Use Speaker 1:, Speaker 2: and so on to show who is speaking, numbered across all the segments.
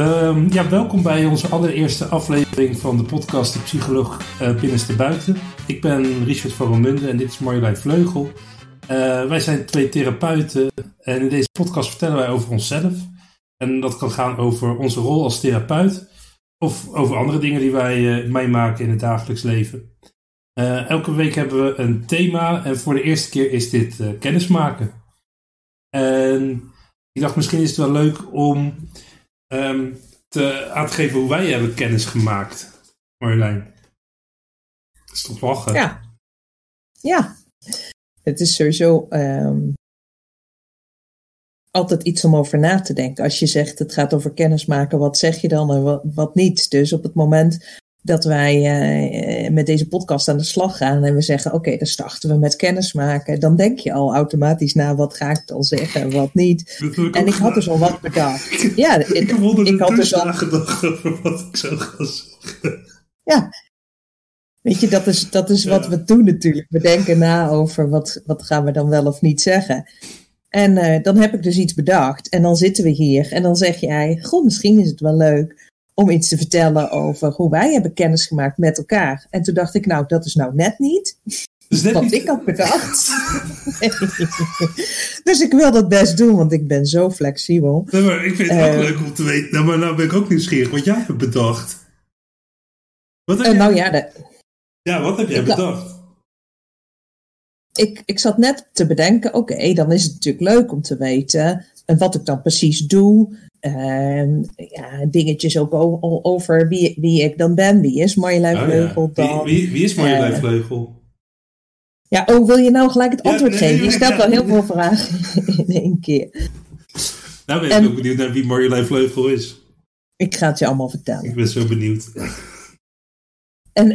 Speaker 1: Ehm, ja, welkom bij onze allereerste aflevering van de podcast De Psycholoog uh, Binnenste Buiten. Ik ben Richard van Romunde en dit is Marjolein Vleugel. Uh, wij zijn twee therapeuten en in deze podcast vertellen wij over onszelf. En dat kan gaan over onze rol als therapeut of over andere dingen die wij uh, meemaken in het dagelijks leven. elke week hebben we een thema en voor de eerste keer is dit kennismaken. En ik dacht misschien is het wel leuk om um, te, aan te geven hoe wij hebben kennis gemaakt, Marjolein. Dat is lachen?
Speaker 2: Ja. Ja. Het is sowieso um, altijd iets om over na te denken. Als je zegt het gaat over kennis maken, wat zeg je dan en wat niet? Dus op het moment dat wij uh, met deze podcast aan de slag gaan en we zeggen: Oké, dan starten we met kennismaken. Dan denk je al automatisch na: wat ga ik dan zeggen en wat niet. En ik had dus al wat bedacht.
Speaker 1: ja, ik, ik, ik had dus al nagedacht over wat ik zou gaan zeggen.
Speaker 2: Ja. Weet je, dat is, dat is wat we doen natuurlijk. We denken na over wat, wat gaan we dan wel of niet zeggen. En uh, dan heb ik dus iets bedacht. En dan zitten we hier. En dan zeg jij: Goh, misschien is het wel leuk om iets te vertellen over hoe wij hebben kennis gemaakt met elkaar. En toen dacht ik, nou, dat is nou net niet. Dus net wat niet... ik had bedacht. dus ik wil dat best doen, want ik ben zo flexibel.
Speaker 1: Nee, maar ik vind het uh, ook leuk om te weten. Nou, maar nou ben ik ook nieuwsgierig wat jij hebt bedacht.
Speaker 2: Wat heb uh, Nou ja, de...
Speaker 1: ja, wat heb jij bedacht?
Speaker 2: Ik, ik zat net te bedenken, oké, dan is het natuurlijk leuk om te weten wat ik dan precies doe. Uh, ja, dingetjes ook over wie, wie ik dan ben. Wie is Marjolein oh, Vleugel dan?
Speaker 1: Wie, wie, wie is Marjolein uh, Vleugel?
Speaker 2: Ja, oh, wil je nou gelijk het antwoord ja, nee, geven? Je stelt wel heel veel vragen in één keer.
Speaker 1: Nou ben ik ook benieuwd naar wie Marjolein Vleugel is.
Speaker 2: Ik ga het je allemaal vertellen.
Speaker 1: Ik ben zo benieuwd.
Speaker 2: En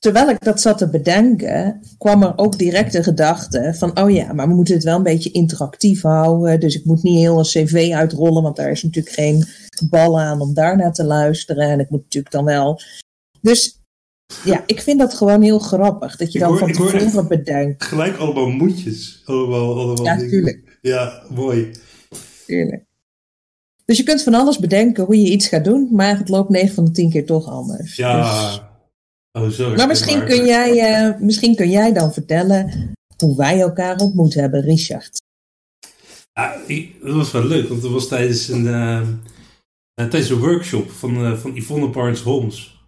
Speaker 2: terwijl ik dat zat te bedenken, kwam er ook direct de gedachte van, oh ja, maar we moeten het wel een beetje interactief houden. Dus ik moet niet heel een cv uitrollen, want daar is natuurlijk geen bal aan om daarna te luisteren. En ik moet natuurlijk dan wel. Dus ja, ik vind dat gewoon heel grappig, dat je dan van tevoren bedenkt.
Speaker 1: Gelijk allemaal moedjes. Allemaal, allemaal ja,
Speaker 2: tuurlijk.
Speaker 1: Ja, mooi.
Speaker 2: Tuurlijk. Dus je kunt van alles bedenken hoe je iets gaat doen, maar het loopt 9 van de 10 keer toch anders.
Speaker 1: Ja, dus Oh, zo,
Speaker 2: maar misschien kun, jij, uh, misschien kun jij dan vertellen hoe wij elkaar ontmoet hebben, Richard.
Speaker 1: Ja, dat was wel leuk, want dat was tijdens een, uh, tijdens een workshop van, uh, van Yvonne Barnes Holmes.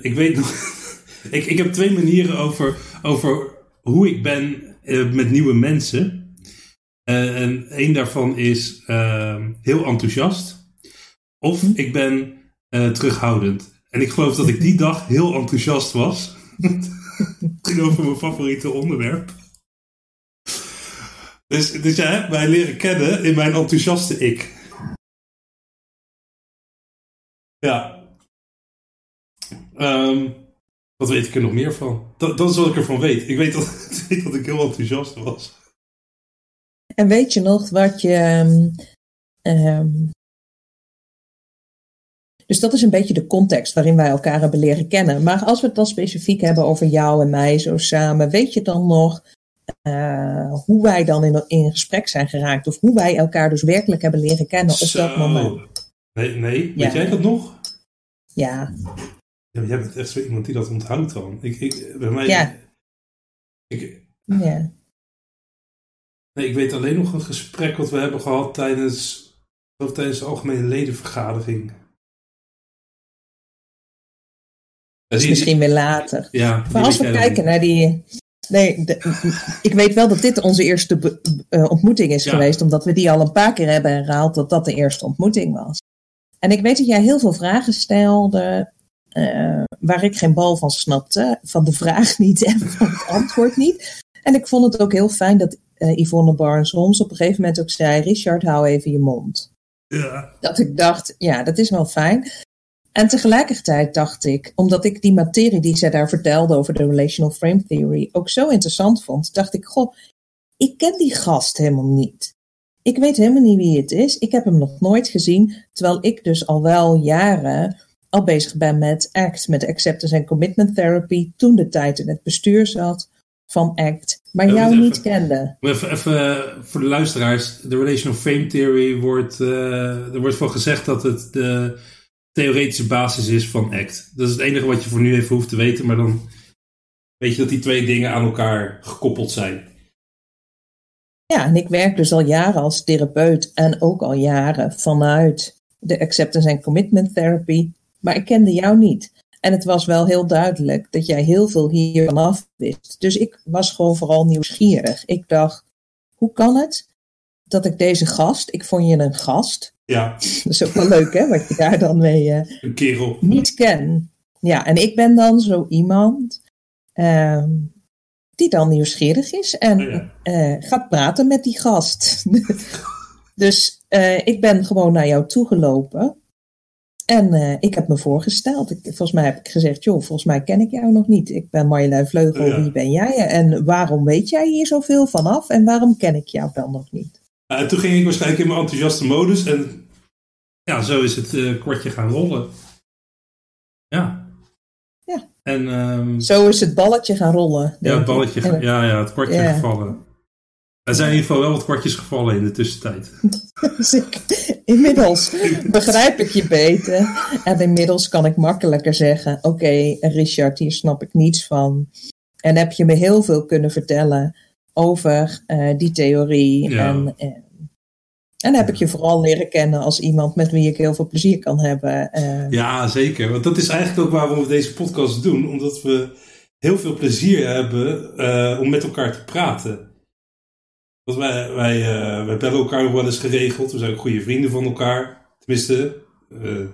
Speaker 1: Ik weet nog, ik, ik heb twee manieren over, over hoe ik ben met nieuwe mensen. en één daarvan is heel enthousiast. Of hm? ik ben terughoudend. En ik geloof dat ik die dag heel enthousiast was. het ging over mijn favoriete onderwerp. Dus, dus jij hebt mij leren kennen in mijn enthousiaste ik. Ja. Um, wat weet ik er nog meer van? Dat, dat is wat ik ervan weet. Ik weet dat, ik weet dat ik heel enthousiast was.
Speaker 2: En weet je nog wat je um, dus dat is een beetje de context waarin wij elkaar hebben leren kennen. Maar als we het dan specifiek hebben over jou en mij zo samen, weet je dan nog uh, hoe wij dan in, in gesprek zijn geraakt? Of hoe wij elkaar dus werkelijk hebben leren kennen op dat moment?
Speaker 1: Nee, nee. weet jij dat nog?
Speaker 2: Ja.
Speaker 1: ja. Jij bent echt zo iemand die dat onthoudt dan. Ik, ik, bij mij...
Speaker 2: Ja.
Speaker 1: Ik,
Speaker 2: ja.
Speaker 1: Nee, ik weet alleen nog een gesprek wat we hebben gehad tijdens, tijdens de algemene ledenvergadering.
Speaker 2: Dat is misschien weer later.
Speaker 1: Ja,
Speaker 2: maar als we kijken naar die. Nee, ik weet wel dat dit onze eerste uh, ontmoeting is geweest, omdat we die al een paar keer hebben herhaald dat dat de eerste ontmoeting was. En ik weet dat jij heel veel vragen stelde uh, waar ik geen bal van snapte, van de vraag niet en van het antwoord niet. En ik vond het ook heel fijn dat uh, Yvonne Barnes Holmes op een gegeven moment ook zei: Richard, hou even je mond.
Speaker 1: Ja.
Speaker 2: Dat ik dacht, ja, dat is wel fijn. En tegelijkertijd dacht ik, omdat ik die materie die zij daar vertelde over de relational frame theory ook zo interessant vond, dacht ik, goh, ik ken die gast helemaal niet. Ik weet helemaal niet wie het is. Ik heb hem nog nooit gezien, terwijl ik dus al wel jaren al bezig ben met ACT, met Acceptance and Commitment Therapy, toen de tijd in het bestuur zat, van ACT, maar jou niet kende.
Speaker 1: Even, even, voor de luisteraars, de Relation of Fame Theory wordt, uh, er wordt van gezegd dat het de theoretische basis is van ACT. Dat is het enige wat je voor nu even hoeft te weten, maar dan weet je dat die twee dingen aan elkaar gekoppeld zijn.
Speaker 2: Ja, en ik werk dus al jaren als therapeut en ook al jaren vanuit de acceptance and commitment therapy, maar ik kende jou niet. En het was wel heel duidelijk dat jij heel veel hiervan af wist. Dus ik was gewoon vooral nieuwsgierig. Ik dacht, hoe kan het dat ik deze gast, ik vond je een gast.
Speaker 1: Ja.
Speaker 2: Dat is ook wel leuk, hè, wat je daar dan mee uh,
Speaker 1: een kerel.
Speaker 2: niet ken. Ja, en ik ben dan zo iemand uh, die dan nieuwsgierig is en oh uh, gaat praten met die gast. dus uh, ik ben gewoon naar jou toegelopen. En ik heb me voorgesteld. Ik, volgens mij heb ik gezegd, joh, volgens mij ken ik jou nog niet. Ik ben Marjolein Vleugel, ja. wie ben jij? En waarom weet jij hier zoveel vanaf? En waarom ken ik jou dan nog niet?
Speaker 1: Uh, toen ging ik waarschijnlijk in mijn enthousiaste modus. En ja, zo is het uh, kortje gaan rollen. Ja.
Speaker 2: Ja.
Speaker 1: En, um,
Speaker 2: zo is het balletje gaan rollen.
Speaker 1: Ja, het balletje, ga, ja, ja, het kortje ja. gevallen. Er zijn in ieder geval wel wat kwartjes gevallen in de tussentijd.
Speaker 2: Zeker. Inmiddels begrijp ik je beter. En inmiddels kan ik makkelijker zeggen: Oké, okay, Richard, hier snap ik niets van. En heb je me heel veel kunnen vertellen over uh, die theorie.
Speaker 1: Ja.
Speaker 2: En, en, en, heb ik je vooral leren kennen als iemand met wie ik heel veel plezier kan hebben. Uh,
Speaker 1: ja, zeker. Want dat is eigenlijk ook waarom we deze podcast doen. Omdat we heel veel plezier hebben uh, om met elkaar te praten. Want wij, wij, wij bellen elkaar nog wel eens geregeld. We zijn ook goede vrienden van elkaar. Tenminste,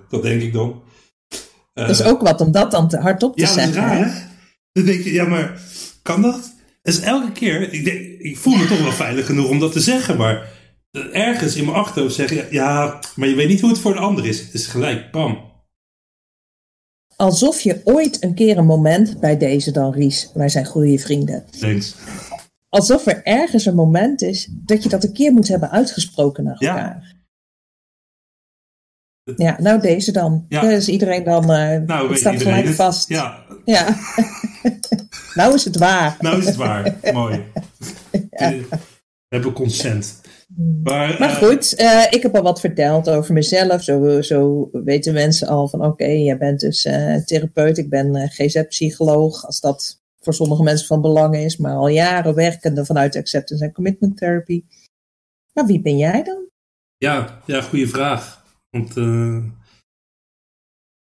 Speaker 1: dat denk ik dan.
Speaker 2: Dat is ook wat om dat dan te hardop te
Speaker 1: ja,
Speaker 2: zeggen.
Speaker 1: Ja, dat is raar, hè? Dan denk je, ja, maar kan dat? Dus elke keer, ik, denk, ik voel me ja. toch wel veilig genoeg om dat te zeggen, maar ergens in mijn achterhoofd zeggen, ja, maar je weet niet hoe het voor de ander is. Het is gelijk, bam.
Speaker 2: Alsof je ooit een keer een moment bij deze dan, Ries, wij zijn goede vrienden.
Speaker 1: Thanks
Speaker 2: alsof er ergens een moment is dat je dat een keer moet hebben uitgesproken naar elkaar. Ja, ja nou deze dan.
Speaker 1: Ja.
Speaker 2: Dus iedereen dan, uh,
Speaker 1: nou,
Speaker 2: het staat gelijk vast.
Speaker 1: Ja.
Speaker 2: Ja. nou is het waar.
Speaker 1: Nou is het waar. Mooi. ja. We hebben consent. Maar,
Speaker 2: maar goed, uh, ik heb al wat verteld over mezelf. Zo, zo weten mensen al van oké, okay, jij bent dus uh, therapeut, ik ben GZ-psycholoog. Als dat voor sommige mensen van belang is, maar al jaren werkende vanuit acceptance en commitment therapy. Maar wie ben jij dan?
Speaker 1: Ja, ja goede vraag. Want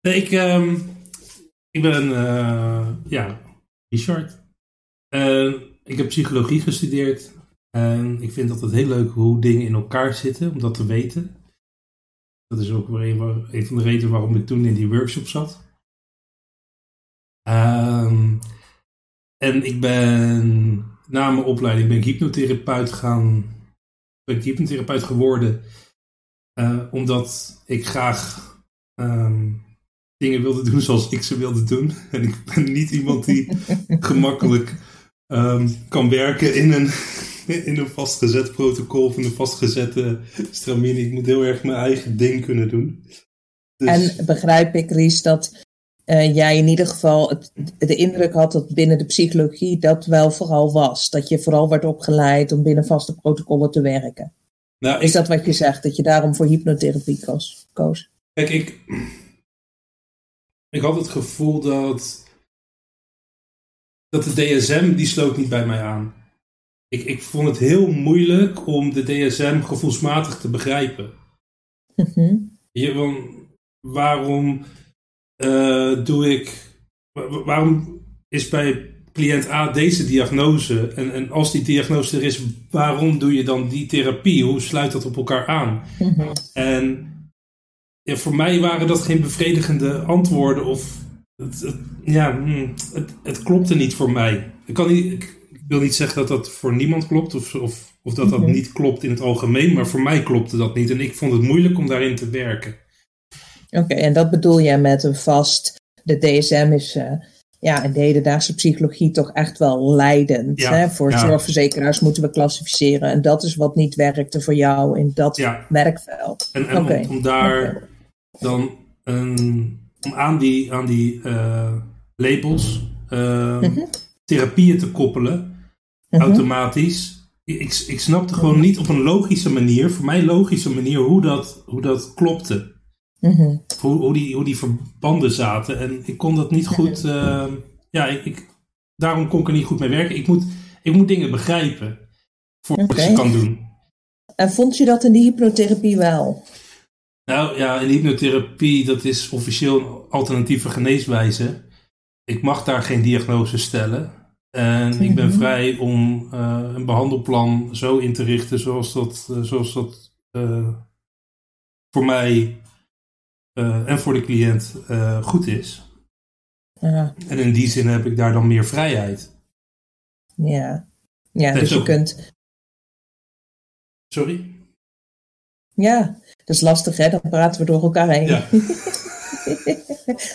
Speaker 1: ik, um, ik ben uh, ja, Richard. Ik heb psychologie gestudeerd. En ik vind altijd heel leuk hoe dingen in elkaar zitten, om dat te weten. Dat is ook weer een, van de redenen waarom ik toen in die workshop zat. Um, en ik ben na mijn opleiding ben ik hypnotherapeut gaan. Ben ik hypnotherapeut geworden. Uh, omdat ik graag um, dingen wilde doen zoals ik ze wilde doen. En ik ben niet iemand die gemakkelijk um, kan werken in een, in een vastgezet protocol of in een vastgezette stramine. Ik moet heel erg mijn eigen ding kunnen doen.
Speaker 2: Dus... En begrijp ik, Ries, dat uh, jij in ieder geval het, de indruk had dat binnen de psychologie dat wel vooral was. Dat je vooral werd opgeleid om binnen vaste protocollen te werken.
Speaker 1: Nou,
Speaker 2: Is dat wat je zegt? Dat je daarom voor hypnotherapie koos? koos?
Speaker 1: Kijk, ik, ik had het gevoel dat, dat de DSM, die sloot niet bij mij aan. Ik, ik vond het heel moeilijk om de DSM gevoelsmatig te begrijpen.
Speaker 2: Mm -hmm.
Speaker 1: je, waarom uh, doe ik. Waarom is bij cliënt A deze diagnose? En, en als die diagnose er is, waarom doe je dan die therapie? Hoe sluit dat op elkaar aan?
Speaker 2: Mm -hmm.
Speaker 1: En ja, voor mij waren dat geen bevredigende antwoorden. Of het, het, ja, het, het klopte niet voor mij. Ik, kan niet, ik, wil niet zeggen dat dat voor niemand klopt. Of, of, of dat dat
Speaker 2: Mhm.
Speaker 1: niet klopt in het algemeen. Maar voor mij klopte dat niet. En ik vond het moeilijk om daarin te werken.
Speaker 2: Oké, en dat bedoel jij met een vast. De DSM is uh, ja, in de hedendaagse psychologie toch echt wel leidend.
Speaker 1: Ja,
Speaker 2: hè? Voor
Speaker 1: ja.
Speaker 2: zorgverzekeraars moeten we klassificeren. En dat is wat niet werkte voor jou in dat
Speaker 1: Ja.
Speaker 2: werkveld.
Speaker 1: En, en om, om daar. Dan een, om aan die, aan die eh, labels eh,
Speaker 2: Mhm.
Speaker 1: therapieën te koppelen, automatisch. Ik, ik snapte gewoon niet op een logische manier, voor mij logische manier, hoe dat, hoe dat klopte.
Speaker 2: Mhm.
Speaker 1: Hoe, hoe, die, hoe die verbanden zaten. En ik kon dat niet goed. eh, ja, ik, ik, daarom kon ik er niet goed mee werken. Ik moet, ik moet dingen begrijpen voordat ik ze kan doen.
Speaker 2: En vond je dat in de hypnotherapie wel?
Speaker 1: Nou ja, in hypnotherapie, dat is officieel een alternatieve geneeswijze. Ik mag daar geen diagnose stellen. En ik ben
Speaker 2: Mhm.
Speaker 1: vrij om eh, een behandelplan zo in te richten zoals dat, eh, zoals dat eh, voor mij en voor de cliënt goed is.
Speaker 2: Ja.
Speaker 1: En in die zin heb ik daar dan meer vrijheid.
Speaker 2: Ja, ja dus je kunt...
Speaker 1: Sorry?
Speaker 2: Ja, dat is lastig hè, dan praten we door elkaar heen.
Speaker 1: Ja,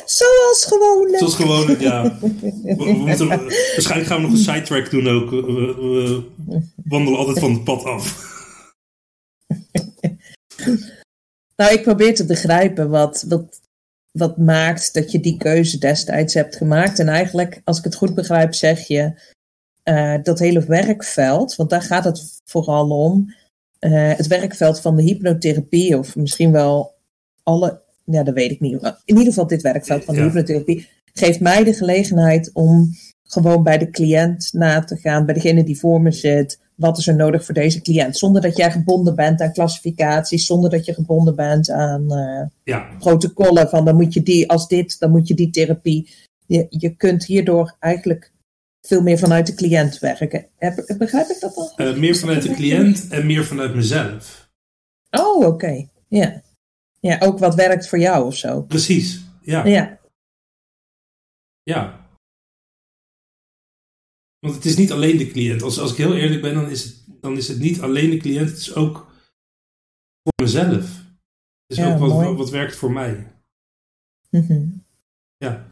Speaker 2: Zoals gewoonlijk.
Speaker 1: zoals gewoon, ja. We, we moeten, waarschijnlijk gaan we nog een sidetrack doen ook. We, we- we wandelen altijd van het pad af.
Speaker 2: Nou, ik probeer te begrijpen wat, wat, wat maakt dat je die keuze destijds hebt gemaakt. En eigenlijk, als ik het goed begrijp, zeg je eh, dat hele werkveld, want daar gaat het vooral om. Eh, het werkveld van de hypnotherapie, of misschien wel alle, ja, dat weet ik niet. In ieder geval, dit werkveld van de
Speaker 1: Ja.
Speaker 2: hypnotherapie geeft mij de gelegenheid om gewoon bij de cliënt na te gaan, bij degene die voor me zit. Wat is er nodig voor deze cliënt? Zonder dat jij gebonden bent aan klassificaties, zonder dat je gebonden bent aan eh,
Speaker 1: Ja,
Speaker 2: protocollen van dan moet je die als dit, dan moet je die therapie. Je, je kunt hierdoor eigenlijk veel meer vanuit de cliënt werken. Heb, begrijp ik dat dan?
Speaker 1: eh, meer vanuit de cliënt en meer vanuit mezelf.
Speaker 2: Oh, oké. Ja. Ja, ook wat werkt voor jou of zo.
Speaker 1: Precies, ja.
Speaker 2: Ja.
Speaker 1: ja. Want het is niet alleen de cliënt. Als, als ik heel eerlijk ben, dan is, het, dan is het niet alleen de cliënt. Het is ook voor mezelf. Het is
Speaker 2: Ja,
Speaker 1: ook wat, wat werkt voor mij.
Speaker 2: Mhm.
Speaker 1: Ja.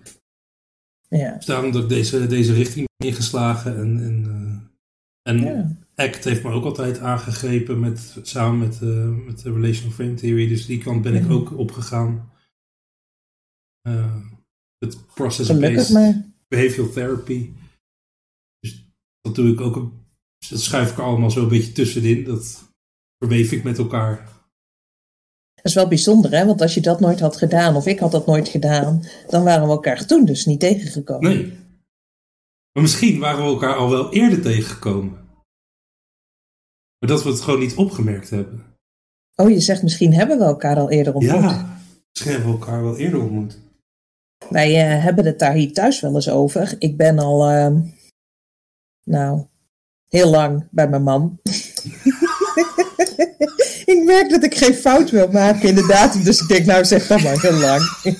Speaker 2: Ja.
Speaker 1: Dus daarom dat ik deze, deze richting ingeslagen. En, en, eh, en
Speaker 2: Ja.
Speaker 1: ACT heeft me ook altijd aangegrepen met, samen met, eh, met de Relational Frame Theory. Dus die kant ben ik ook opgegaan. Eh, het process-based behavioral therapy. Dus dat doe ik ook. een- dat schuif ik er allemaal zo een beetje tussenin. Dat verweef ik met elkaar.
Speaker 2: Dat is wel bijzonder, hè? Want als je dat nooit had gedaan, of ik had dat nooit gedaan, dan waren we elkaar toen dus niet tegengekomen.
Speaker 1: Nee. Maar misschien waren we elkaar al wel eerder tegengekomen. Maar dat we het gewoon niet opgemerkt hebben.
Speaker 2: Oh, je zegt misschien hebben we elkaar al eerder ontmoet.
Speaker 1: Ja, misschien hebben we elkaar wel eerder ontmoet.
Speaker 2: Wij eh, hebben het daar hier thuis wel eens over. Ik ben al, ehm, nou, heel lang bij mijn man. ik merk dat ik geen fout wil maken in de datum, dus ik denk, nou zeg dat maar heel lang.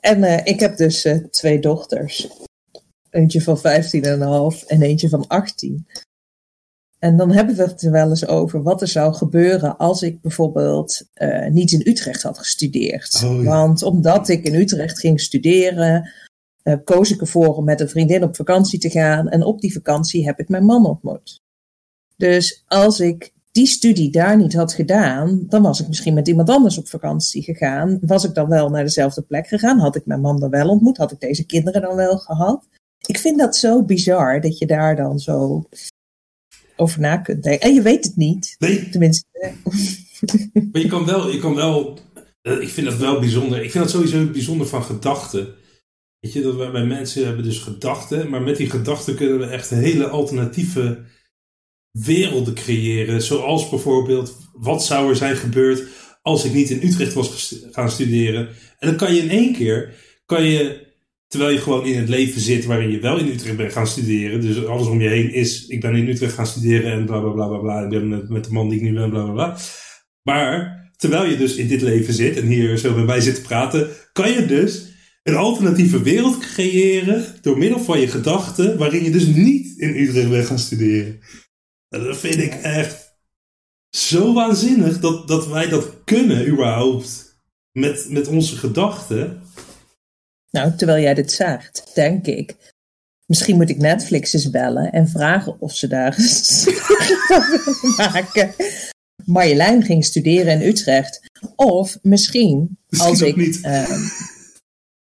Speaker 2: en eh, ik heb dus eh, twee dochters. Eentje van 15 en eentje van 18. En dan hebben we het er wel eens over wat er zou gebeuren als ik bijvoorbeeld eh, niet in Utrecht had gestudeerd.
Speaker 1: Oh, ja.
Speaker 2: Want omdat ik in Utrecht ging studeren, eh, koos ik ervoor om met een vriendin op vakantie te gaan. En op die vakantie heb ik mijn man ontmoet. Dus als ik die studie daar niet had gedaan, dan was ik misschien met iemand anders op vakantie gegaan. Was ik dan wel naar dezelfde plek gegaan? Had ik mijn man dan wel ontmoet? Had ik deze kinderen dan wel gehad? Ik vind dat zo bizar dat je daar dan zo over na kunt denken. En je weet het niet.
Speaker 1: Nee,
Speaker 2: Tenminste, eh,
Speaker 1: maar je kan wel, je kan wel eh, ik vind dat wel bijzonder. Ik vind dat sowieso bijzonder van gedachten. Weet je, dat wij bij mensen hebben dus gedachten, maar met die gedachten kunnen we echt hele alternatieve werelden creëren. Zoals bijvoorbeeld, wat zou er zijn gebeurd als ik niet in Utrecht was gaan studeren? En dan kan je in één keer, kan je, terwijl je gewoon in het leven zit waarin je wel in Utrecht bent gaan studeren, dus alles om je heen is, ik ben in Utrecht gaan studeren en bla bla bla bla bla, ik ben met, met de man die ik nu ben, bla bla bla. Maar terwijl je dus in dit leven zit en hier zo bij mij zit te praten, kan je dus een alternatieve wereld creëren door middel van je gedachten, waarin je dus niet in Utrecht bent gaan studeren. Dat vind ik echt zo waanzinnig dat, dat wij dat kunnen überhaupt met, met onze gedachten.
Speaker 2: nou, terwijl jij dit zegt, denk ik. Misschien moet ik Netflix eens bellen en vragen of ze daar van willen maken. Marjolein ging studeren in Utrecht. Of misschien,
Speaker 1: Misschien
Speaker 2: als ik,
Speaker 1: niet.
Speaker 2: ehm,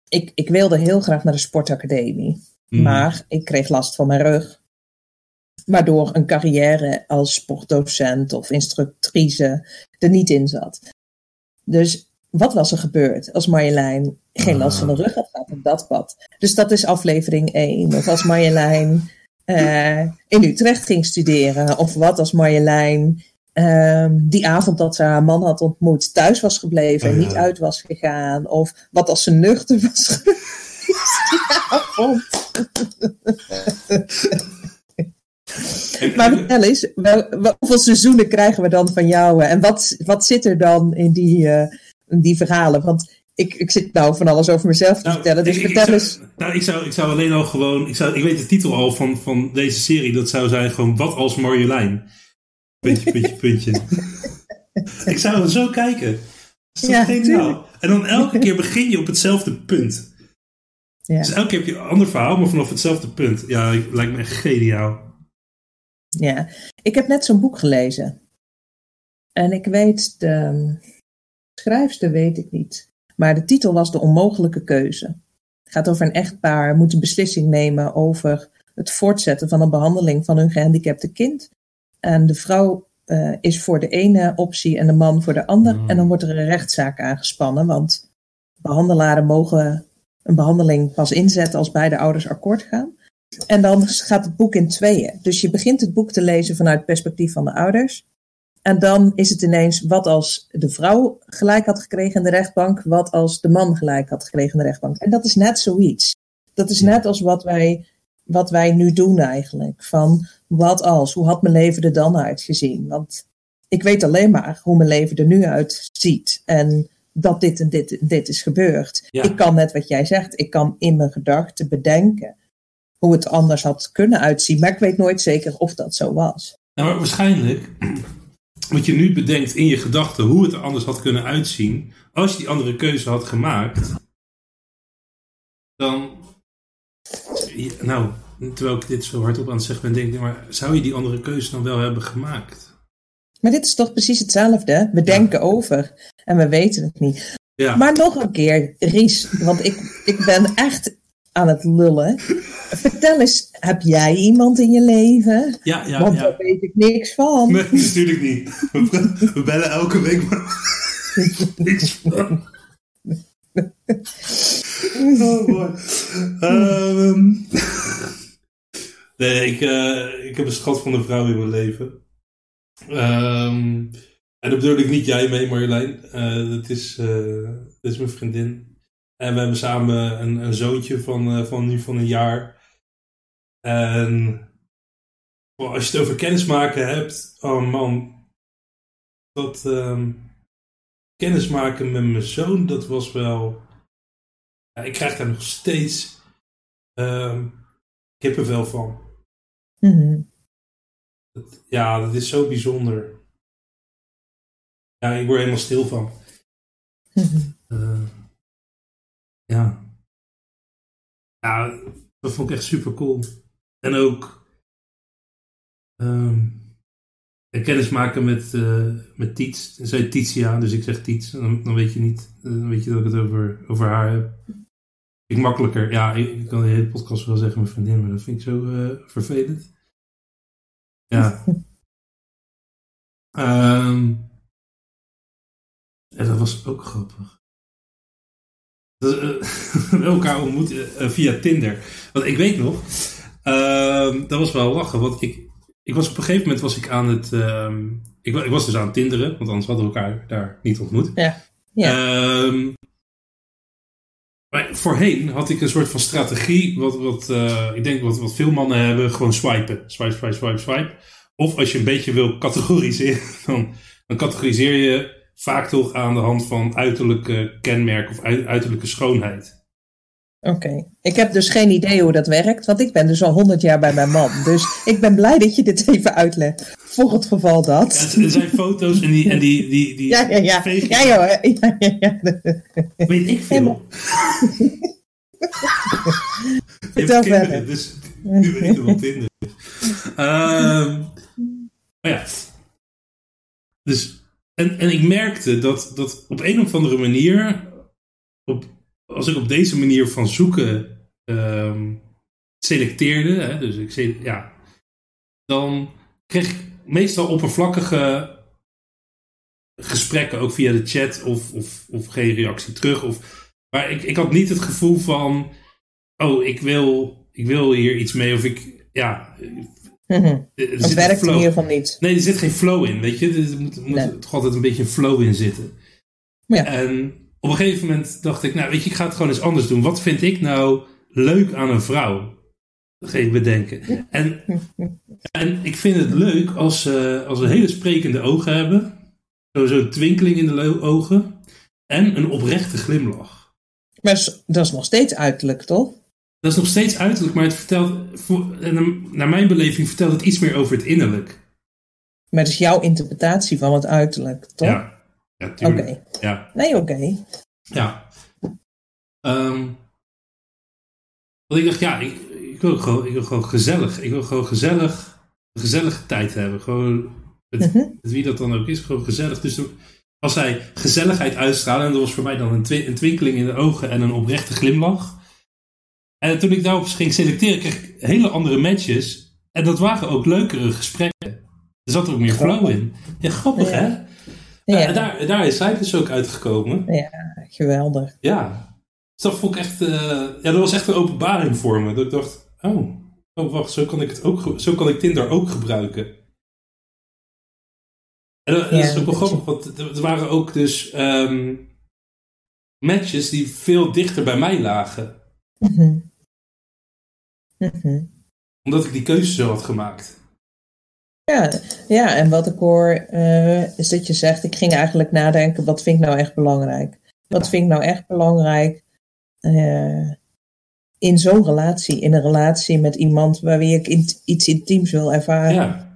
Speaker 2: ik. Ik wilde heel graag naar de sportacademie.
Speaker 1: Mm.
Speaker 2: Maar ik kreeg last van mijn rug. Waardoor een carrière als sportdocent of instructrice er niet in zat. Dus wat was er gebeurd als Marjolein geen last van de rug had gehad op dat pad? Dus dat is aflevering 1. Of als Marjolein eh, in Utrecht ging studeren. Of wat als Marjolein ehm, die avond dat ze haar man had ontmoet thuis was gebleven en
Speaker 1: Oh ja.
Speaker 2: niet uit was gegaan. Of wat als ze nuchter was geweest die avond. Maar vertel eens, hoeveel seizoenen krijgen we dan van jou? En wat, wat zit er dan in die, eh, in die verhalen? Want ik, ik zit nou van alles over mezelf te
Speaker 1: Nou,
Speaker 2: vertellen. Dus
Speaker 1: ik-
Speaker 2: vertel
Speaker 1: ik
Speaker 2: eens.
Speaker 1: zou, Nou, ik zou, ik zou alleen al gewoon. Ik, zou, ik weet de titel al van, van deze serie. Dat zou zijn gewoon Wat als Marjolein. Puntje, puntje, puntje. ik zou er zo kijken. Dat is toch
Speaker 2: Ja,
Speaker 1: geniaal? En dan elke keer begin je op hetzelfde punt.
Speaker 2: Ja.
Speaker 1: Dus elke keer heb je een ander verhaal, maar vanaf hetzelfde punt. Ja, lijkt me echt geniaal.
Speaker 2: Ja, ik heb net zo'n boek gelezen. En ik weet, de schrijfster weet ik niet. Maar de titel was De Onmogelijke Keuze. Het gaat over een echtpaar moet een beslissing nemen over het voortzetten van een behandeling van hun gehandicapte kind. En de vrouw eh, is voor de ene optie en de man voor de ander.
Speaker 1: Hmm.
Speaker 2: En dan wordt er een rechtszaak aangespannen, want behandelaren mogen een behandeling pas inzetten als beide ouders akkoord gaan. En dan gaat het boek in tweeën. Dus je begint het boek te lezen vanuit het perspectief van de ouders. En dan is het ineens wat als de vrouw gelijk had gekregen in de rechtbank, wat als de man gelijk had gekregen in de rechtbank. En dat is net zoiets. Dat is net als wat wij, wat wij nu doen eigenlijk. Van wat als, hoe had mijn leven er dan uitgezien? Want ik weet alleen maar hoe mijn leven er nu uitziet. En dat dit en dit, dit is gebeurd.
Speaker 1: Ja.
Speaker 2: Ik kan net wat jij zegt, ik kan in mijn gedachten bedenken hoe het anders had kunnen uitzien. Maar ik weet nooit zeker of dat zo was.
Speaker 1: Nou, waarschijnlijk, wat je nu bedenkt in je gedachten, hoe het er anders had kunnen uitzien, als je die andere keuze had gemaakt, dan. Nou, terwijl ik dit zo hardop aan het zeggen ben, denk ik, maar zou je die andere keuze dan wel hebben gemaakt?
Speaker 2: Maar dit is toch precies hetzelfde? We denken over en we weten het niet.
Speaker 1: Ja,
Speaker 2: Maar nog een keer, Ries, want ik, ik ben echt aan het lullen. Vertel eens, heb jij iemand in je leven?
Speaker 1: ja, ja.
Speaker 2: want
Speaker 1: ja.
Speaker 2: daar weet ik niks van.
Speaker 1: Nee, natuurlijk niet. We, we bellen elke week, maar niks van. Oh boy. Ehm, nee, ik, eh, ik heb een schat van een vrouw in mijn leven. Ehm, en dat bedoel ik niet jij mee, Marjolein. Eh, dat, is, eh, dat is mijn vriendin. En we hebben samen een, een zoontje van, eh, van nu van een jaar. En Well, als je het over kennismaken hebt, oh man, dat ehm, kennismaken met mijn zoon, dat was wel. Ja, ik krijg daar nog steeds ehm kippenvel van.
Speaker 2: Mhm.
Speaker 1: Dat- ja, dat is zo bijzonder. Ja, ik word helemaal stil van. Eh, ja. Ja, dat vond ik echt super cool. En ook en kennis maken met, eh met Tiets. Zij Titia, dus ik zeg Tiets. Dan, dan weet je niet, eh, dan weet je dat ik het over, over haar heb. Ik makkelijker, ja, ik, ik kan de hele podcast wel zeggen mijn vriendin, maar dat vind ik zo eh, vervelend. Ja. Ehm en dat was ook grappig. Eh, we elkaar ontmoet eh, eh, via Tinder. Want ik weet nog, ehm, dat was wel lachen. Want ik, ik was op een gegeven moment was ik aan het. ehm, ik, ik was dus aan het tinderen, want anders hadden we elkaar daar niet ontmoet.
Speaker 2: Ja.
Speaker 1: Ehm, maar voorheen had ik een soort van strategie, wat, wat ik denk wat, wat veel mannen hebben, gewoon swipen. Swipe, swipe, swipe, swipe. Of als je een beetje wil categoriseren, dan, dan categoriseer je vaak toch aan de hand van uiterlijke kenmerk of ui- uiterlijke schoonheid.
Speaker 2: Oké. Ik heb dus geen idee hoe dat werkt, want ik ben dus al honderd jaar bij mijn man. Dus ik ben blij dat je dit even uitlegt. Voor het geval dat.
Speaker 1: er zijn foto's en die, en die, die, die
Speaker 2: Ja, ja, ja. Ja, joh. Ja, ja, ja.
Speaker 1: weet ik veel.
Speaker 2: Vertel verder.
Speaker 1: dus nu weet ik wat Tinder is. Ehm, maar ja. Dus, en, en ik merkte dat, dat op een of andere manier, op, als ik op deze manier van zoeken, ehm, selecteerde, hè, dus ik zei, ja, dan kreeg ik meestal oppervlakkige gesprekken, ook via de chat, of, of, of geen reactie terug. Of, maar ik, ik had niet het gevoel van, oh, ik wil, ik wil hier iets mee, of ik, ja.
Speaker 2: Mm Het werkt in ieder geval niet.
Speaker 1: Nee, er zit geen flow in, weet je. Er moet, moet toch altijd een beetje een flow in zitten. Ja. En op een gegeven moment dacht ik, nou weet je, ik ga het gewoon eens anders doen. Wat vind ik nou leuk aan een vrouw? Dat ik bedenken. En, en ik vind het leuk als ze, als ze hele sprekende ogen hebben. Zo'n twinkeling in de ogen. En een oprechte glimlach.
Speaker 2: Maar dat is nog steeds uiterlijk, toch?
Speaker 1: Dat is nog steeds uiterlijk, maar het vertelt, naar mijn beleving, vertelt het iets meer over het innerlijk.
Speaker 2: Maar het is jouw interpretatie van het uiterlijk, toch?
Speaker 1: Ja, ja Oké. Ja.
Speaker 2: Nee, oké.
Speaker 1: Ja. Um, want ik dacht, ja, ik, ik, wil gewoon, ik wil gewoon gezellig. Ik wil gewoon gezellig, een gezellige tijd hebben. Gewoon, met, mhm. wie dat dan ook is, gewoon gezellig. Dus als hij gezelligheid uitstralen, en dat was voor mij dan een, een twinkeling in de ogen en een oprechte glimlach. En toen ik daarop ging selecteren, kreeg ik hele andere matches. En dat waren ook leukere gesprekken. Er zat er ook meer flow in. Ja, grappig hè? Ja. En daar, daar is zij dus ook uitgekomen.
Speaker 2: Ja, geweldig.
Speaker 1: Ja. Dus dat vond ik echt, uh, ja, dat was echt een openbaring voor me. Dat ik dacht, oh, oh wacht, zo kan ik, het ook, zo kan ik Tinder ook gebruiken. En dat, is ook wel grappig, want er waren ook dus um, matches die veel dichter bij mij lagen. Mm Omdat ik die keuze zo had gemaakt.
Speaker 2: Ja, ja en wat ik hoor uh, is dat je zegt, ik ging eigenlijk nadenken, wat vind ik nou echt belangrijk? Wat vind ik nou echt belangrijk uh, in zo'n relatie? In een relatie met iemand waarmee ik in, iets intiems wil ervaren. Ja.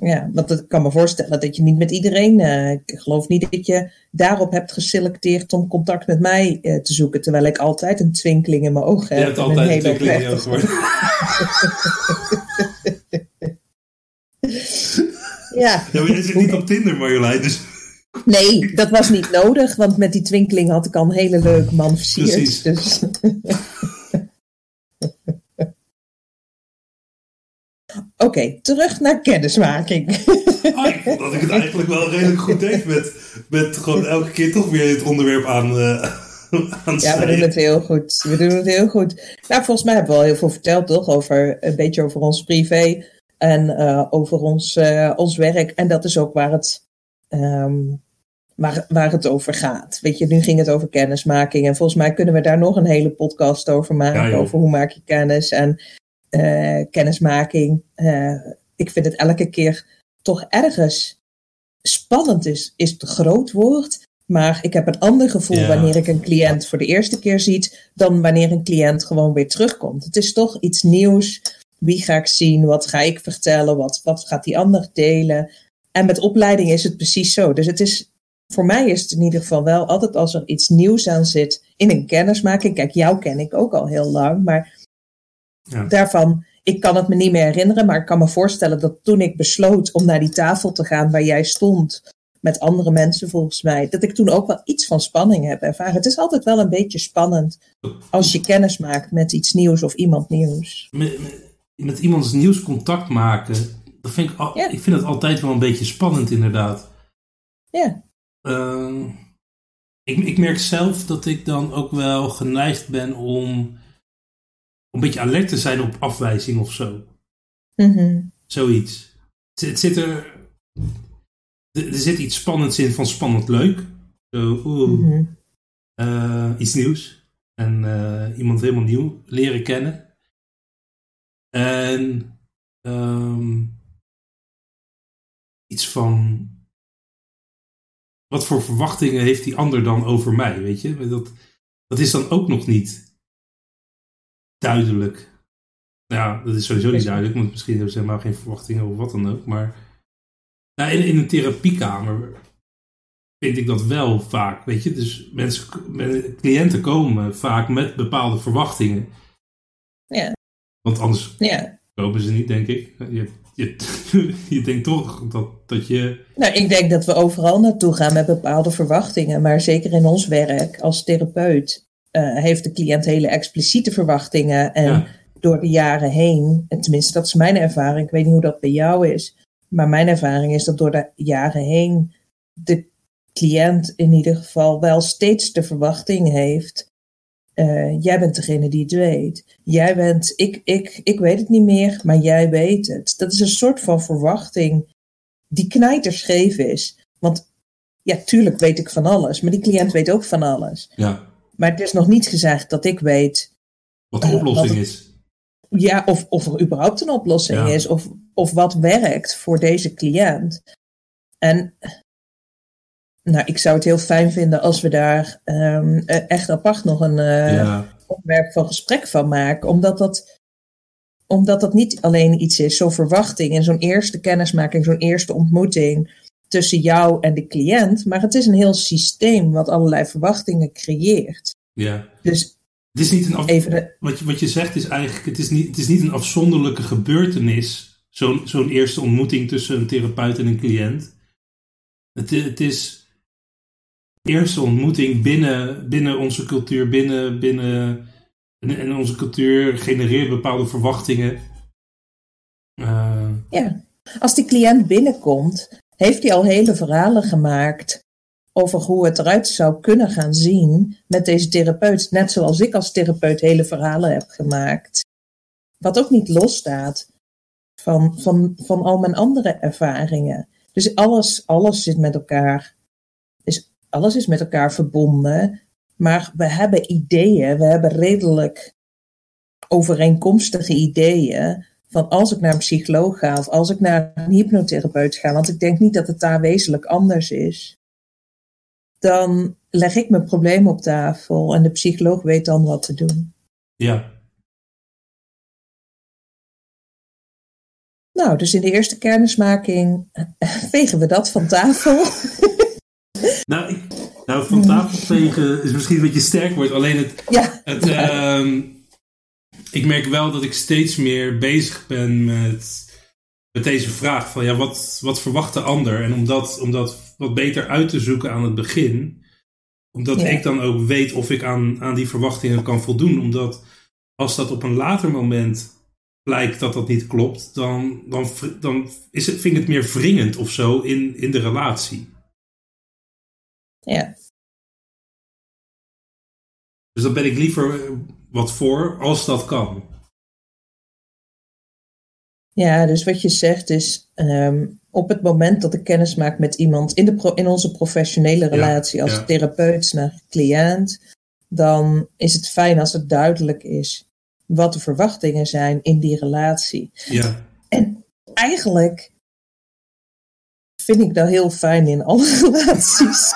Speaker 2: Ja, want ik kan me voorstellen dat je niet met iedereen, uh, ik geloof niet dat je daarop hebt geselecteerd om contact met mij uh, te zoeken, terwijl ik altijd een twinkeling in mijn ogen heb.
Speaker 1: Je hebt altijd een twinkeling in je ogen. ja. ja, maar jij zit niet op Tinder, Marjolein, dus...
Speaker 2: Nee, dat was niet nodig, want met die twinkeling had ik al een hele leuke man versierd. Precies. Dus. Oké, terug naar kennismaking.
Speaker 1: Ah, ik vond dat ik het eigenlijk wel redelijk goed deed met, met gewoon elke keer toch weer het onderwerp aan, uh, aan
Speaker 2: Ja, we doen het heel goed. We doen het heel goed. Nou, volgens mij hebben we al heel veel verteld, toch? Over, een beetje over ons privé en uh, over ons, uh, ons werk. En dat is ook waar het, um, waar, waar het over gaat. Weet je, nu ging het over kennismaking. En volgens mij kunnen we daar nog een hele podcast over maken. Ja, over hoe maak je kennis en kennismaking. ik vind het elke keer toch ergens spannend is, is te groot woord. Maar ik heb een ander gevoel wanneer ik een cliënt voor de eerste keer ziet, dan wanneer een cliënt gewoon weer terugkomt. Het is toch iets nieuws. Wie ga ik zien? Wat ga ik vertellen? Wat, wat gaat die ander delen? En met opleiding is het precies zo. Dus het is, voor mij is het in ieder geval wel altijd als er iets nieuws aan zit in een kennismaking. Kijk, jou ken ik ook al heel lang, maar ja. daarvan, ik kan het me niet meer herinneren, maar ik kan me voorstellen dat toen ik besloot om naar die tafel te gaan waar jij stond, met andere mensen volgens mij, dat ik toen ook wel iets van spanning heb ervaren. Het is altijd wel een beetje spannend als je kennis maakt met iets nieuws of iemand nieuws
Speaker 1: met iemands nieuws contact maken, dat vind ik, al, ik vind het altijd wel een beetje spannend inderdaad.
Speaker 2: Ja.
Speaker 1: Uh, ik, ik merk zelf dat ik dan ook wel geneigd ben om een beetje alert te zijn op afwijzing of zo.
Speaker 2: Mm
Speaker 1: Zoiets. Het, zit er, er, zit iets spannends in van spannend leuk. Zo, oeh, mm iets nieuws. En uh, iemand helemaal nieuw leren kennen. En um, iets van. Wat voor verwachtingen heeft die ander dan over mij? Weet je, dat, dat is dan ook nog niet duidelijk. Ja, dat is sowieso niet duidelijk, want misschien hebben ze helemaal geen verwachtingen over wat dan ook. Maar nou, in, in een therapiekamer vind ik dat wel vaak, weet je. Dus mensen, cliënten komen vaak met bepaalde verwachtingen.
Speaker 2: Ja.
Speaker 1: Want anders
Speaker 2: ja.
Speaker 1: kopen ze niet, denk ik. Je, je, je denkt toch dat, dat je.
Speaker 2: Nou, ik denk dat we overal naartoe gaan met bepaalde verwachtingen. Maar zeker in ons werk als therapeut uh, heeft de cliënt hele expliciete verwachtingen. En door de jaren heen, en tenminste dat is mijn ervaring, ik weet niet hoe dat bij jou is, maar mijn ervaring is dat door de jaren heen de cliënt in ieder geval wel steeds de verwachting heeft. Uh, jij bent degene die het weet. Jij bent, ik, ik, ik weet het niet meer, maar jij weet het. Dat is een soort van verwachting die knijterscheef is. Want ja, tuurlijk weet ik van alles, maar die cliënt weet ook van alles.
Speaker 1: Ja.
Speaker 2: Maar het is nog niet gezegd dat ik weet.
Speaker 1: Wat de oplossing uh, is.
Speaker 2: Ja, of, of er überhaupt een oplossing is, of, of wat werkt voor deze cliënt. En nou, ik zou het heel fijn vinden als we daar um, echt apart nog een uh, ja. onderwerp van gesprek van maken. Omdat dat, omdat dat niet alleen iets is, zo'n verwachting en zo'n eerste kennismaking, zo'n eerste ontmoeting tussen jou en de cliënt. Maar het is een heel systeem wat allerlei verwachtingen creëert.
Speaker 1: Ja.
Speaker 2: Dus
Speaker 1: het is niet een af... wat, je, wat je zegt is eigenlijk, het is niet, het is niet een afzonderlijke gebeurtenis, zo'n zo'n eerste ontmoeting tussen een therapeut en een cliënt. Het, het is eerste ontmoeting binnen, binnen onze cultuur, binnen, binnen en, en onze cultuur genereert bepaalde verwachtingen. Uh,
Speaker 2: ja, als die cliënt binnenkomt, heeft hij al hele verhalen gemaakt over hoe het eruit zou kunnen gaan zien met deze therapeut. Net zoals ik als therapeut hele verhalen heb gemaakt. Wat ook niet losstaat van, van, van al mijn andere ervaringen. Dus alles, alles zit met elkaar. Is, alles is met elkaar verbonden. Maar we hebben ideeën, we hebben redelijk overeenkomstige ideeën van als ik naar een psycholoog ga of als ik naar een hypnotherapeut ga, want ik denk niet dat het daar wezenlijk anders is dan leg ik mijn probleem op tafel en de psycholoog weet dan wat te doen.
Speaker 1: Ja.
Speaker 2: Nou, dus in de eerste kennismaking vegen we dat van tafel.
Speaker 1: nou, ik, nou, van tafel vegen is misschien een beetje sterk woord. Alleen het.
Speaker 2: Ja.
Speaker 1: het uh, ik merk wel dat ik steeds meer bezig ben met, met deze vraag: van ja, wat, wat verwacht de ander? En om dat, om dat wat beter uit te zoeken aan het begin. Omdat ik dan ook weet of ik aan, aan die verwachtingen kan voldoen. Omdat als dat op een later moment blijkt dat dat niet klopt, dan, dan, dan is het, vind ik het meer wringend of zo in, in de relatie. Dus dan ben ik liever wat voor als dat kan.
Speaker 2: Ja, dus wat je zegt is, ehm, op het moment dat ik kennis maak met iemand in, de in onze professionele relatie als therapeut naar cliënt, dan is het fijn als het duidelijk is wat de verwachtingen zijn in die relatie.
Speaker 1: Ja.
Speaker 2: En eigenlijk vind ik dat heel fijn in alle relaties.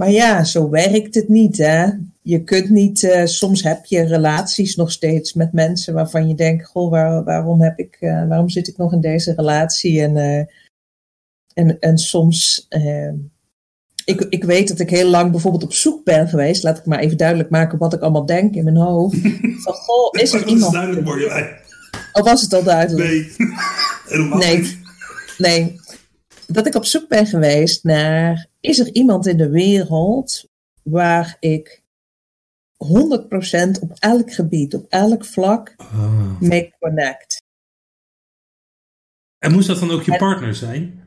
Speaker 2: Maar ja, zo werkt het niet, hè? je kunt niet, uh, soms heb je relaties nog steeds met mensen waarvan je denkt, goh, waar, waarom, heb ik, uh, waarom zit ik nog in deze relatie? En, uh, en, en soms, ik, ik weet dat ik heel lang bijvoorbeeld op zoek ben geweest, laat ik maar even duidelijk maken wat ik allemaal denk in mijn hoofd. Van, goh, is er iemand...
Speaker 1: Duidelijk.
Speaker 2: Of was het al duidelijk?
Speaker 1: Nee, helemaal
Speaker 2: nee.
Speaker 1: niet.
Speaker 2: Nee, dat ik op zoek ben geweest naar, is er iemand in de wereld waar ik 100% op elk gebied, op elk vlak
Speaker 1: ah.
Speaker 2: mee connect.
Speaker 1: En moest dat dan ook je partner zijn?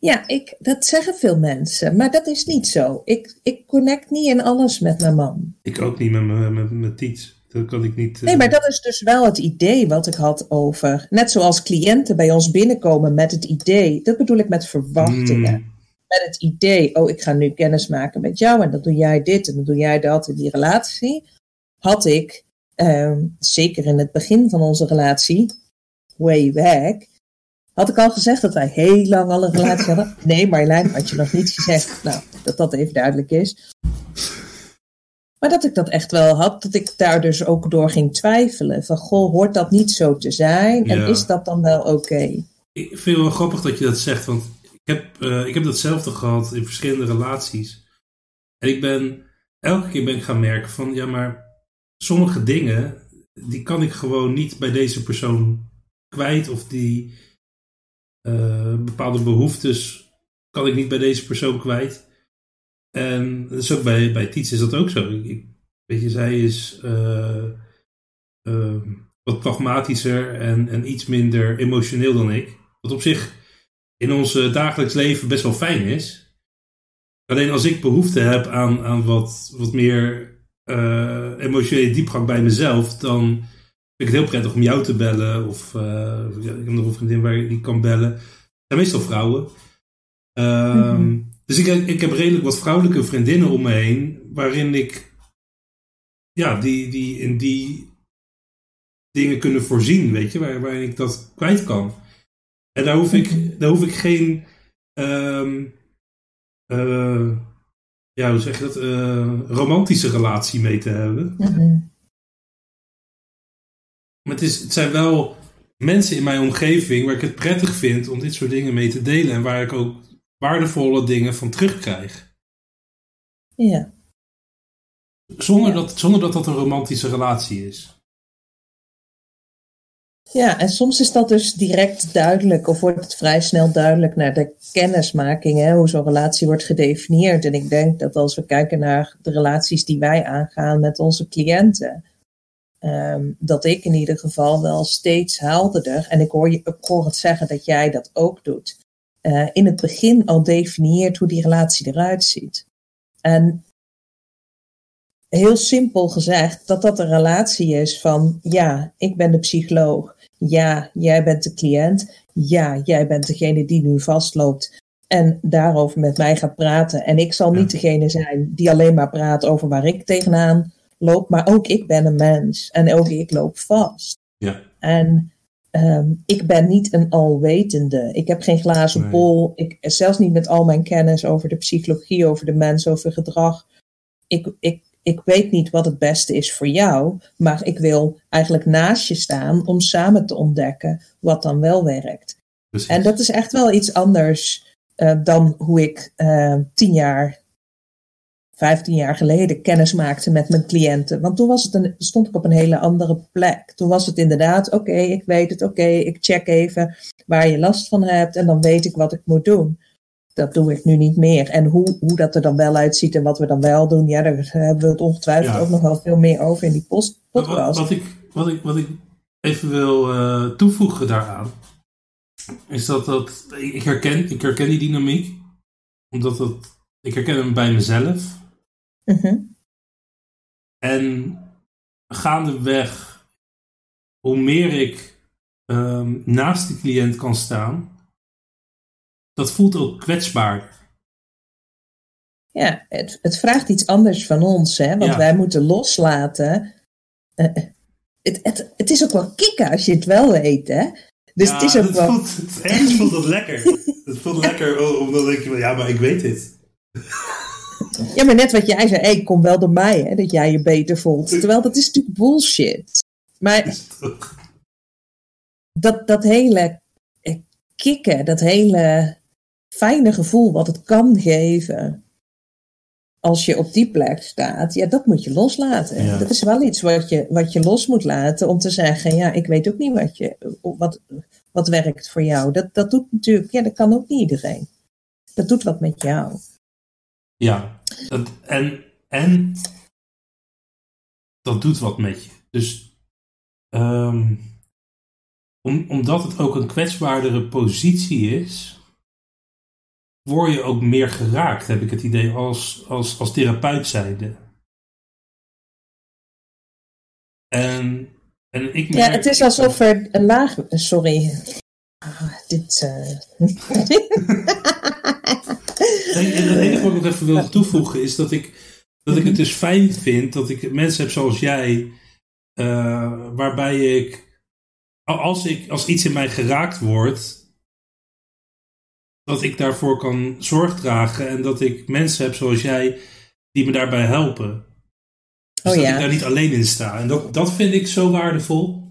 Speaker 2: Ja, ik, dat zeggen veel mensen, maar dat is niet zo. Ik, ik connect niet in alles met mijn man.
Speaker 1: Ik ook niet met mijn met, met Tiets. Dat kan ik niet.
Speaker 2: Nee, maar dat is dus wel het idee wat ik had over. Net zoals cliënten bij ons binnenkomen met het idee. Dat bedoel ik met verwachtingen. Hmm met het idee, oh, ik ga nu kennis maken met jou en dan doe jij dit en dan doe jij dat in die relatie, had ik, ehm, zeker in het begin van onze relatie, way back, had ik al gezegd dat wij heel lang al een relatie hadden. Nee, Marjolein, had je nog niet gezegd. Nou, dat dat even duidelijk is. Maar dat ik dat echt wel had, dat ik daar dus ook door ging twijfelen. Van, goh, hoort dat niet zo te zijn? En is dat dan wel oké?
Speaker 1: Ik vind het wel grappig dat je dat zegt, want heb, uh, ik heb datzelfde gehad in verschillende relaties. En ik ben, elke keer ben ik gaan merken van, ja maar sommige dingen, die kan ik gewoon niet bij deze persoon kwijt. Of die uh, bepaalde behoeftes kan ik niet bij deze persoon kwijt. En dat is ook bij, bij Tiets is dat ook zo. Ik, Weet je, zij is uh, wat pragmatischer en, en iets minder emotioneel dan ik. Wat op zich in ons dagelijks leven best wel fijn is. Alleen als ik behoefte heb aan, aan wat, wat meer uh, emotionele diepgang bij mezelf, dan vind ik het heel prettig om jou te bellen. Of uh, ik heb nog een vriendin waar ik kan bellen. Dat zijn meestal vrouwen. Um, Dus ik, ik heb redelijk wat vrouwelijke vriendinnen om me heen, waarin ik ja, die, die in die dingen kunnen voorzien, weet je, waar, waarin ik dat kwijt kan. En daar hoef ik, daar hoef ik geen um, uh, ja, hoe zeg je dat, uh, romantische relatie mee te hebben. Mm Maar het, is, het zijn wel mensen in mijn omgeving waar ik het prettig vind om dit soort dingen mee te delen en waar ik ook waardevolle dingen van terugkrijg.
Speaker 2: Ja.
Speaker 1: Zonder, Dat, zonder dat dat een romantische relatie is.
Speaker 2: Ja, en soms is dat dus direct duidelijk, of wordt het vrij snel duidelijk naar de kennismaking, hè, hoe zo'n relatie wordt gedefinieerd. En ik denk dat als we kijken naar de relaties die wij aangaan met onze cliënten, um, dat ik in ieder geval wel steeds helderder, en ik hoor, je, ik het zeggen dat jij dat ook doet, uh, in het begin al definieert hoe die relatie eruit ziet. En heel simpel gezegd, dat dat een relatie is van, ja, ik ben de psycholoog. Ja, jij bent de cliënt. Ja, jij bent degene die nu vastloopt en daarover met mij gaat praten. En ik zal niet degene zijn die alleen maar praat over waar ik tegenaan loop, maar ook ik ben een mens en ook ik loop vast.
Speaker 1: Ja.
Speaker 2: En um, ik ben niet een alwetende. Ik heb geen glazen nee. bol. Ik, zelfs niet met al mijn kennis over de psychologie, over de mens, over gedrag. Ik, ik ik weet niet wat het beste is voor jou, maar ik wil eigenlijk naast je staan om samen te ontdekken wat dan wel werkt. Precies. En dat is echt wel iets anders uh, dan hoe ik uh, tien jaar, vijftien jaar geleden kennis maakte met mijn cliënten. Want toen was het een, stond ik op een hele andere plek. Toen was het inderdaad, oké, okay, ik weet het, oké, okay, ik check even waar je last van hebt en dan weet ik wat ik moet doen dat doe ik nu niet meer. En hoe, hoe dat er dan wel uitziet en wat we dan wel doen, ja, daar hebben we het ongetwijfeld ook nog wel veel meer over in die post podcast.
Speaker 1: Wat, wat, ik, wat, ik, wat ik even wil uh, toevoegen daaraan, is dat, dat ik, herken, ik herken die dynamiek, omdat dat, ik herken hem bij mezelf.
Speaker 2: Uh mhm. -huh.
Speaker 1: En gaandeweg, hoe meer ik um, naast de cliënt kan staan, dat voelt ook kwetsbaar.
Speaker 2: Ja, het, het vraagt iets anders van ons, hè? want wij moeten loslaten. Uh, het, het, het is ook wel kicken als je het wel weet, hè?
Speaker 1: Dus ja, het is ook het wel... Voelt, het, ergens voelt het lekker. het voelt lekker omdat denk je, ja, maar ik weet dit.
Speaker 2: Ja, maar net wat jij zei, hey, kom wel door mij, hè, dat jij je beter voelt. Terwijl dat is natuurlijk bullshit. Maar dat, dat hele kicken, dat hele fijne gevoel wat het kan geven als je op die plek staat, ja, dat moet je loslaten. Ja. Dat is wel iets wat je, wat je los moet laten om te zeggen, ja, ik weet ook niet wat, je, wat, wat werkt voor jou. Dat, dat doet natuurlijk, ja, dat kan ook niet iedereen. Dat doet wat met jou.
Speaker 1: Ja, dat, en, en dat doet wat met je. Dus um, om, omdat het ook een kwetsbaardere positie is, word je ook meer geraakt, heb ik het idee, als, als, als therapeut zijnde. En, en ik
Speaker 2: Ja, het is alsof er een laag... Sorry. Ah, dit... Uh...
Speaker 1: het enige wat ik nog even wil toevoegen is dat ik, dat ik het dus fijn vind dat ik mensen heb zoals jij, uh, waarbij ik als, ik, als iets in mij geraakt wordt, dat ik daarvoor kan zorg dragen en dat ik mensen heb zoals jij die me daarbij helpen. Dus oh, dat ik daar niet alleen in sta. En dat, dat vind ik zo waardevol.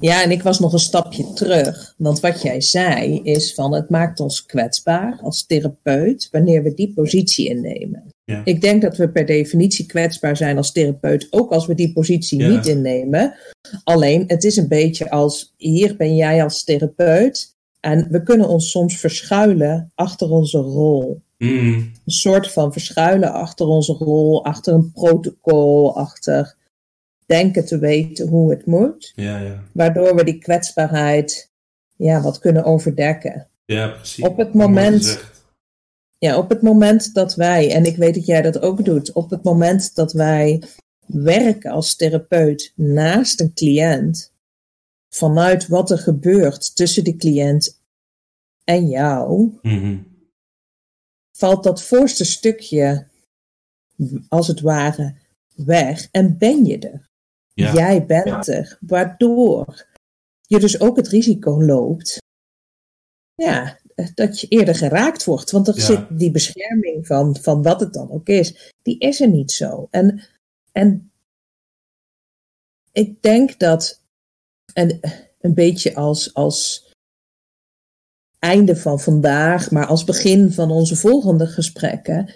Speaker 2: Ja, en ik was nog een stapje terug. Want wat jij zei is van het maakt ons kwetsbaar als therapeut wanneer we die positie innemen. Ja. Ik denk dat we per definitie kwetsbaar zijn als therapeut, ook als we die positie ja. niet innemen. Alleen het is een beetje als hier ben jij als therapeut en we kunnen ons soms verschuilen achter onze rol.
Speaker 1: Mm.
Speaker 2: Een soort van verschuilen achter onze rol, achter een protocol, achter denken te weten hoe het moet.
Speaker 1: Ja, ja.
Speaker 2: Waardoor we die kwetsbaarheid ja, wat kunnen overdekken.
Speaker 1: Ja, precies.
Speaker 2: Op het moment-. Ja, op het moment dat wij, en ik weet dat jij dat ook doet, op het moment dat wij werken als therapeut naast een cliënt, vanuit wat er gebeurt tussen de cliënt en jou,
Speaker 1: Mhm.
Speaker 2: valt dat voorste stukje, als het ware, weg en ben je er.
Speaker 1: Ja.
Speaker 2: Jij bent er, waardoor je dus ook het risico loopt ja, dat je eerder geraakt wordt. Want er
Speaker 1: Ja.
Speaker 2: zit die bescherming van, van wat het dan ook is, die is er niet zo. En, en ik denk dat, en een beetje als, als einde van vandaag, maar als begin van onze volgende gesprekken,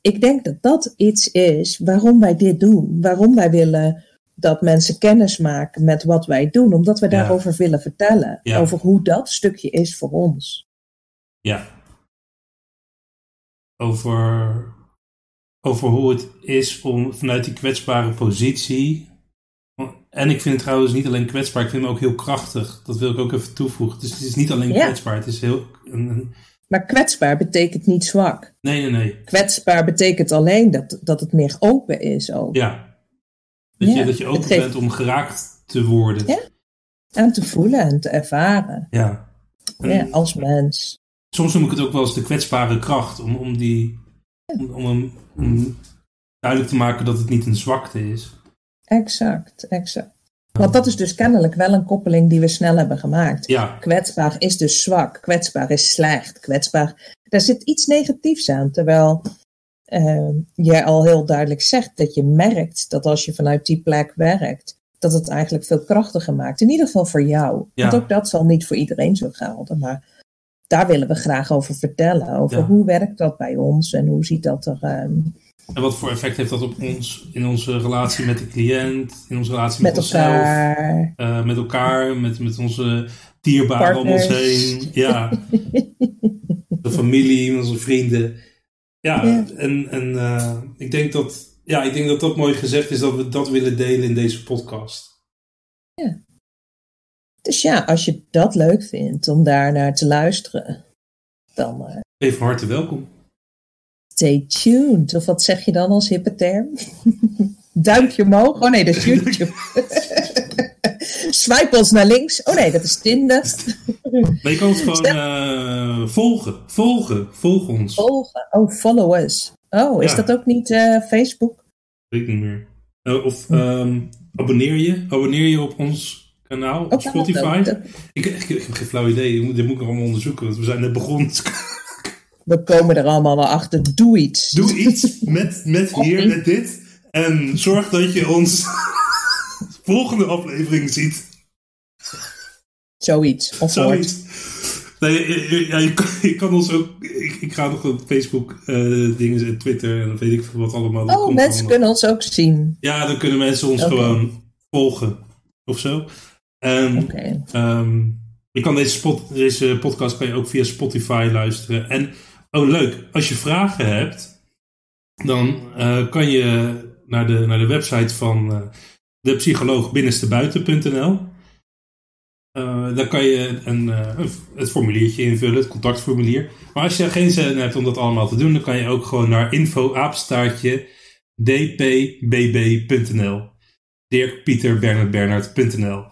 Speaker 2: ik denk dat dat iets is waarom wij dit doen. Waarom wij willen dat mensen kennis maken met wat wij doen. Omdat we
Speaker 1: Ja.
Speaker 2: daarover willen vertellen.
Speaker 1: Ja.
Speaker 2: Over hoe dat stukje is voor ons.
Speaker 1: Ja. Over, over hoe het is om vanuit die kwetsbare positie. En ik vind het trouwens niet alleen kwetsbaar, ik vind hem ook heel krachtig. Dat wil ik ook even toevoegen. Dus het is niet alleen
Speaker 2: Ja.
Speaker 1: kwetsbaar, het is heel.
Speaker 2: Maar kwetsbaar betekent niet zwak.
Speaker 1: nee, nee, nee.
Speaker 2: Kwetsbaar betekent alleen dat, dat het meer open is ook.
Speaker 1: Ja. Dat,
Speaker 2: Ja,
Speaker 1: je, dat je open
Speaker 2: geeft-
Speaker 1: bent om geraakt te worden.
Speaker 2: Ja. En te voelen en te ervaren.
Speaker 1: Ja. En
Speaker 2: Ja, als mens.
Speaker 1: Soms noem ik het ook wel eens de kwetsbare kracht. Om, om, die, om, om, hem- om duidelijk te maken dat het niet een zwakte is.
Speaker 2: Exact, exact. Want dat is dus kennelijk wel een koppeling die we snel hebben gemaakt.
Speaker 1: Ja,
Speaker 2: Kwetsbaar is dus zwak, kwetsbaar is slecht, kwetsbaar. Daar zit iets negatiefs aan. Terwijl eh, jij al heel duidelijk zegt dat je merkt dat als je vanuit die plek werkt, dat het eigenlijk veel krachtiger maakt. In ieder geval voor jou.
Speaker 1: Ja.
Speaker 2: Want ook dat zal niet voor iedereen zo gelden. Maar daar willen we graag over vertellen. Over
Speaker 1: Ja.
Speaker 2: hoe werkt dat bij ons en hoe ziet dat er. ehm,
Speaker 1: en wat voor effect heeft dat op ons in onze relatie met de cliënt, in onze relatie met,
Speaker 2: met
Speaker 1: onszelf,
Speaker 2: elkaar.
Speaker 1: eh, met elkaar, met, met onze dierbaren om ons heen. Ja, de familie, onze vrienden. Ja,
Speaker 2: Ja.
Speaker 1: en, en eh, ik, denk dat, ja, ik denk dat dat mooi gezegd is dat we dat willen delen in deze podcast.
Speaker 2: Dus ja, als je dat leuk vindt om daar naar te luisteren, dan eh,
Speaker 1: Even van harte welkom.
Speaker 2: Stay tuned. Of wat zeg je dan als hippe term? Duimpje omhoog. Oh nee, dat is YouTube. Swipe ons naar links. Oh nee, dat is Tinder.
Speaker 1: Maar je kan ons gewoon eh, volgen. Volgen. Volg ons.
Speaker 2: Volgen. Oh, follow us. Oh, is
Speaker 1: Ja.
Speaker 2: dat ook niet eh, Facebook?
Speaker 1: Weet ik niet meer. Eh, of ehm, abonneer je. Abonneer je op ons kanaal op
Speaker 2: Ook
Speaker 1: Spotify.
Speaker 2: dat-
Speaker 1: Ik, ik, ik heb geen flauw idee. Ik moet- Dit moet ik nog allemaal onderzoeken. Want we zijn net begonnen.
Speaker 2: We komen er allemaal wel achter. Doe iets.
Speaker 1: Doe iets met, met hier, met dit. En zorg dat je ons volgende aflevering ziet.
Speaker 2: Zoiets. Of.
Speaker 1: Zoiets. Nee, ja, je, kan, je kan ons ook. Ik, ik ga nog op Facebook eh, dingen en Twitter en dan weet ik veel wat allemaal. Dat
Speaker 2: Oh, mensen
Speaker 1: allemaal.
Speaker 2: kunnen ons ook zien.
Speaker 1: Ja, dan kunnen mensen ons gewoon volgen of zo. En
Speaker 2: Oké.
Speaker 1: ehm, je kan deze, spot, deze podcast kan je ook via Spotify luisteren. En oh, leuk, als je vragen hebt, dan eh, kan je naar de, naar de website van eh, de psycholoog binnenstebuiten.nl. Eh daar kan je een, een- het formuliertje invullen, het contactformulier. Maar als je geen zin hebt om dat allemaal te doen, dan kan je ook gewoon naar info apenstaartje dpbb.nl. Dirk Pieter Bernard Bernard.nl.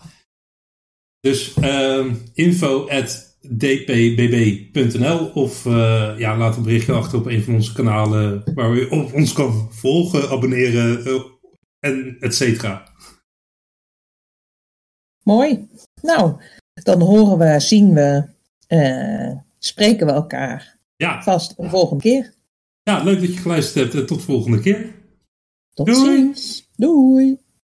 Speaker 1: Dus ehm, info dpbb.nl of eh, ja, laat een berichtje achter op een van onze kanalen waar je op ons kan volgen, abonneren eh, en et cetera.
Speaker 2: Mooi. Nou, dan horen we, zien we, eh, spreken we elkaar
Speaker 1: Ja,
Speaker 2: vast de volgende keer.
Speaker 1: ja, leuk dat je geluisterd hebt en tot de volgende keer.
Speaker 2: Tot
Speaker 1: Doei.
Speaker 2: ziens. Doei.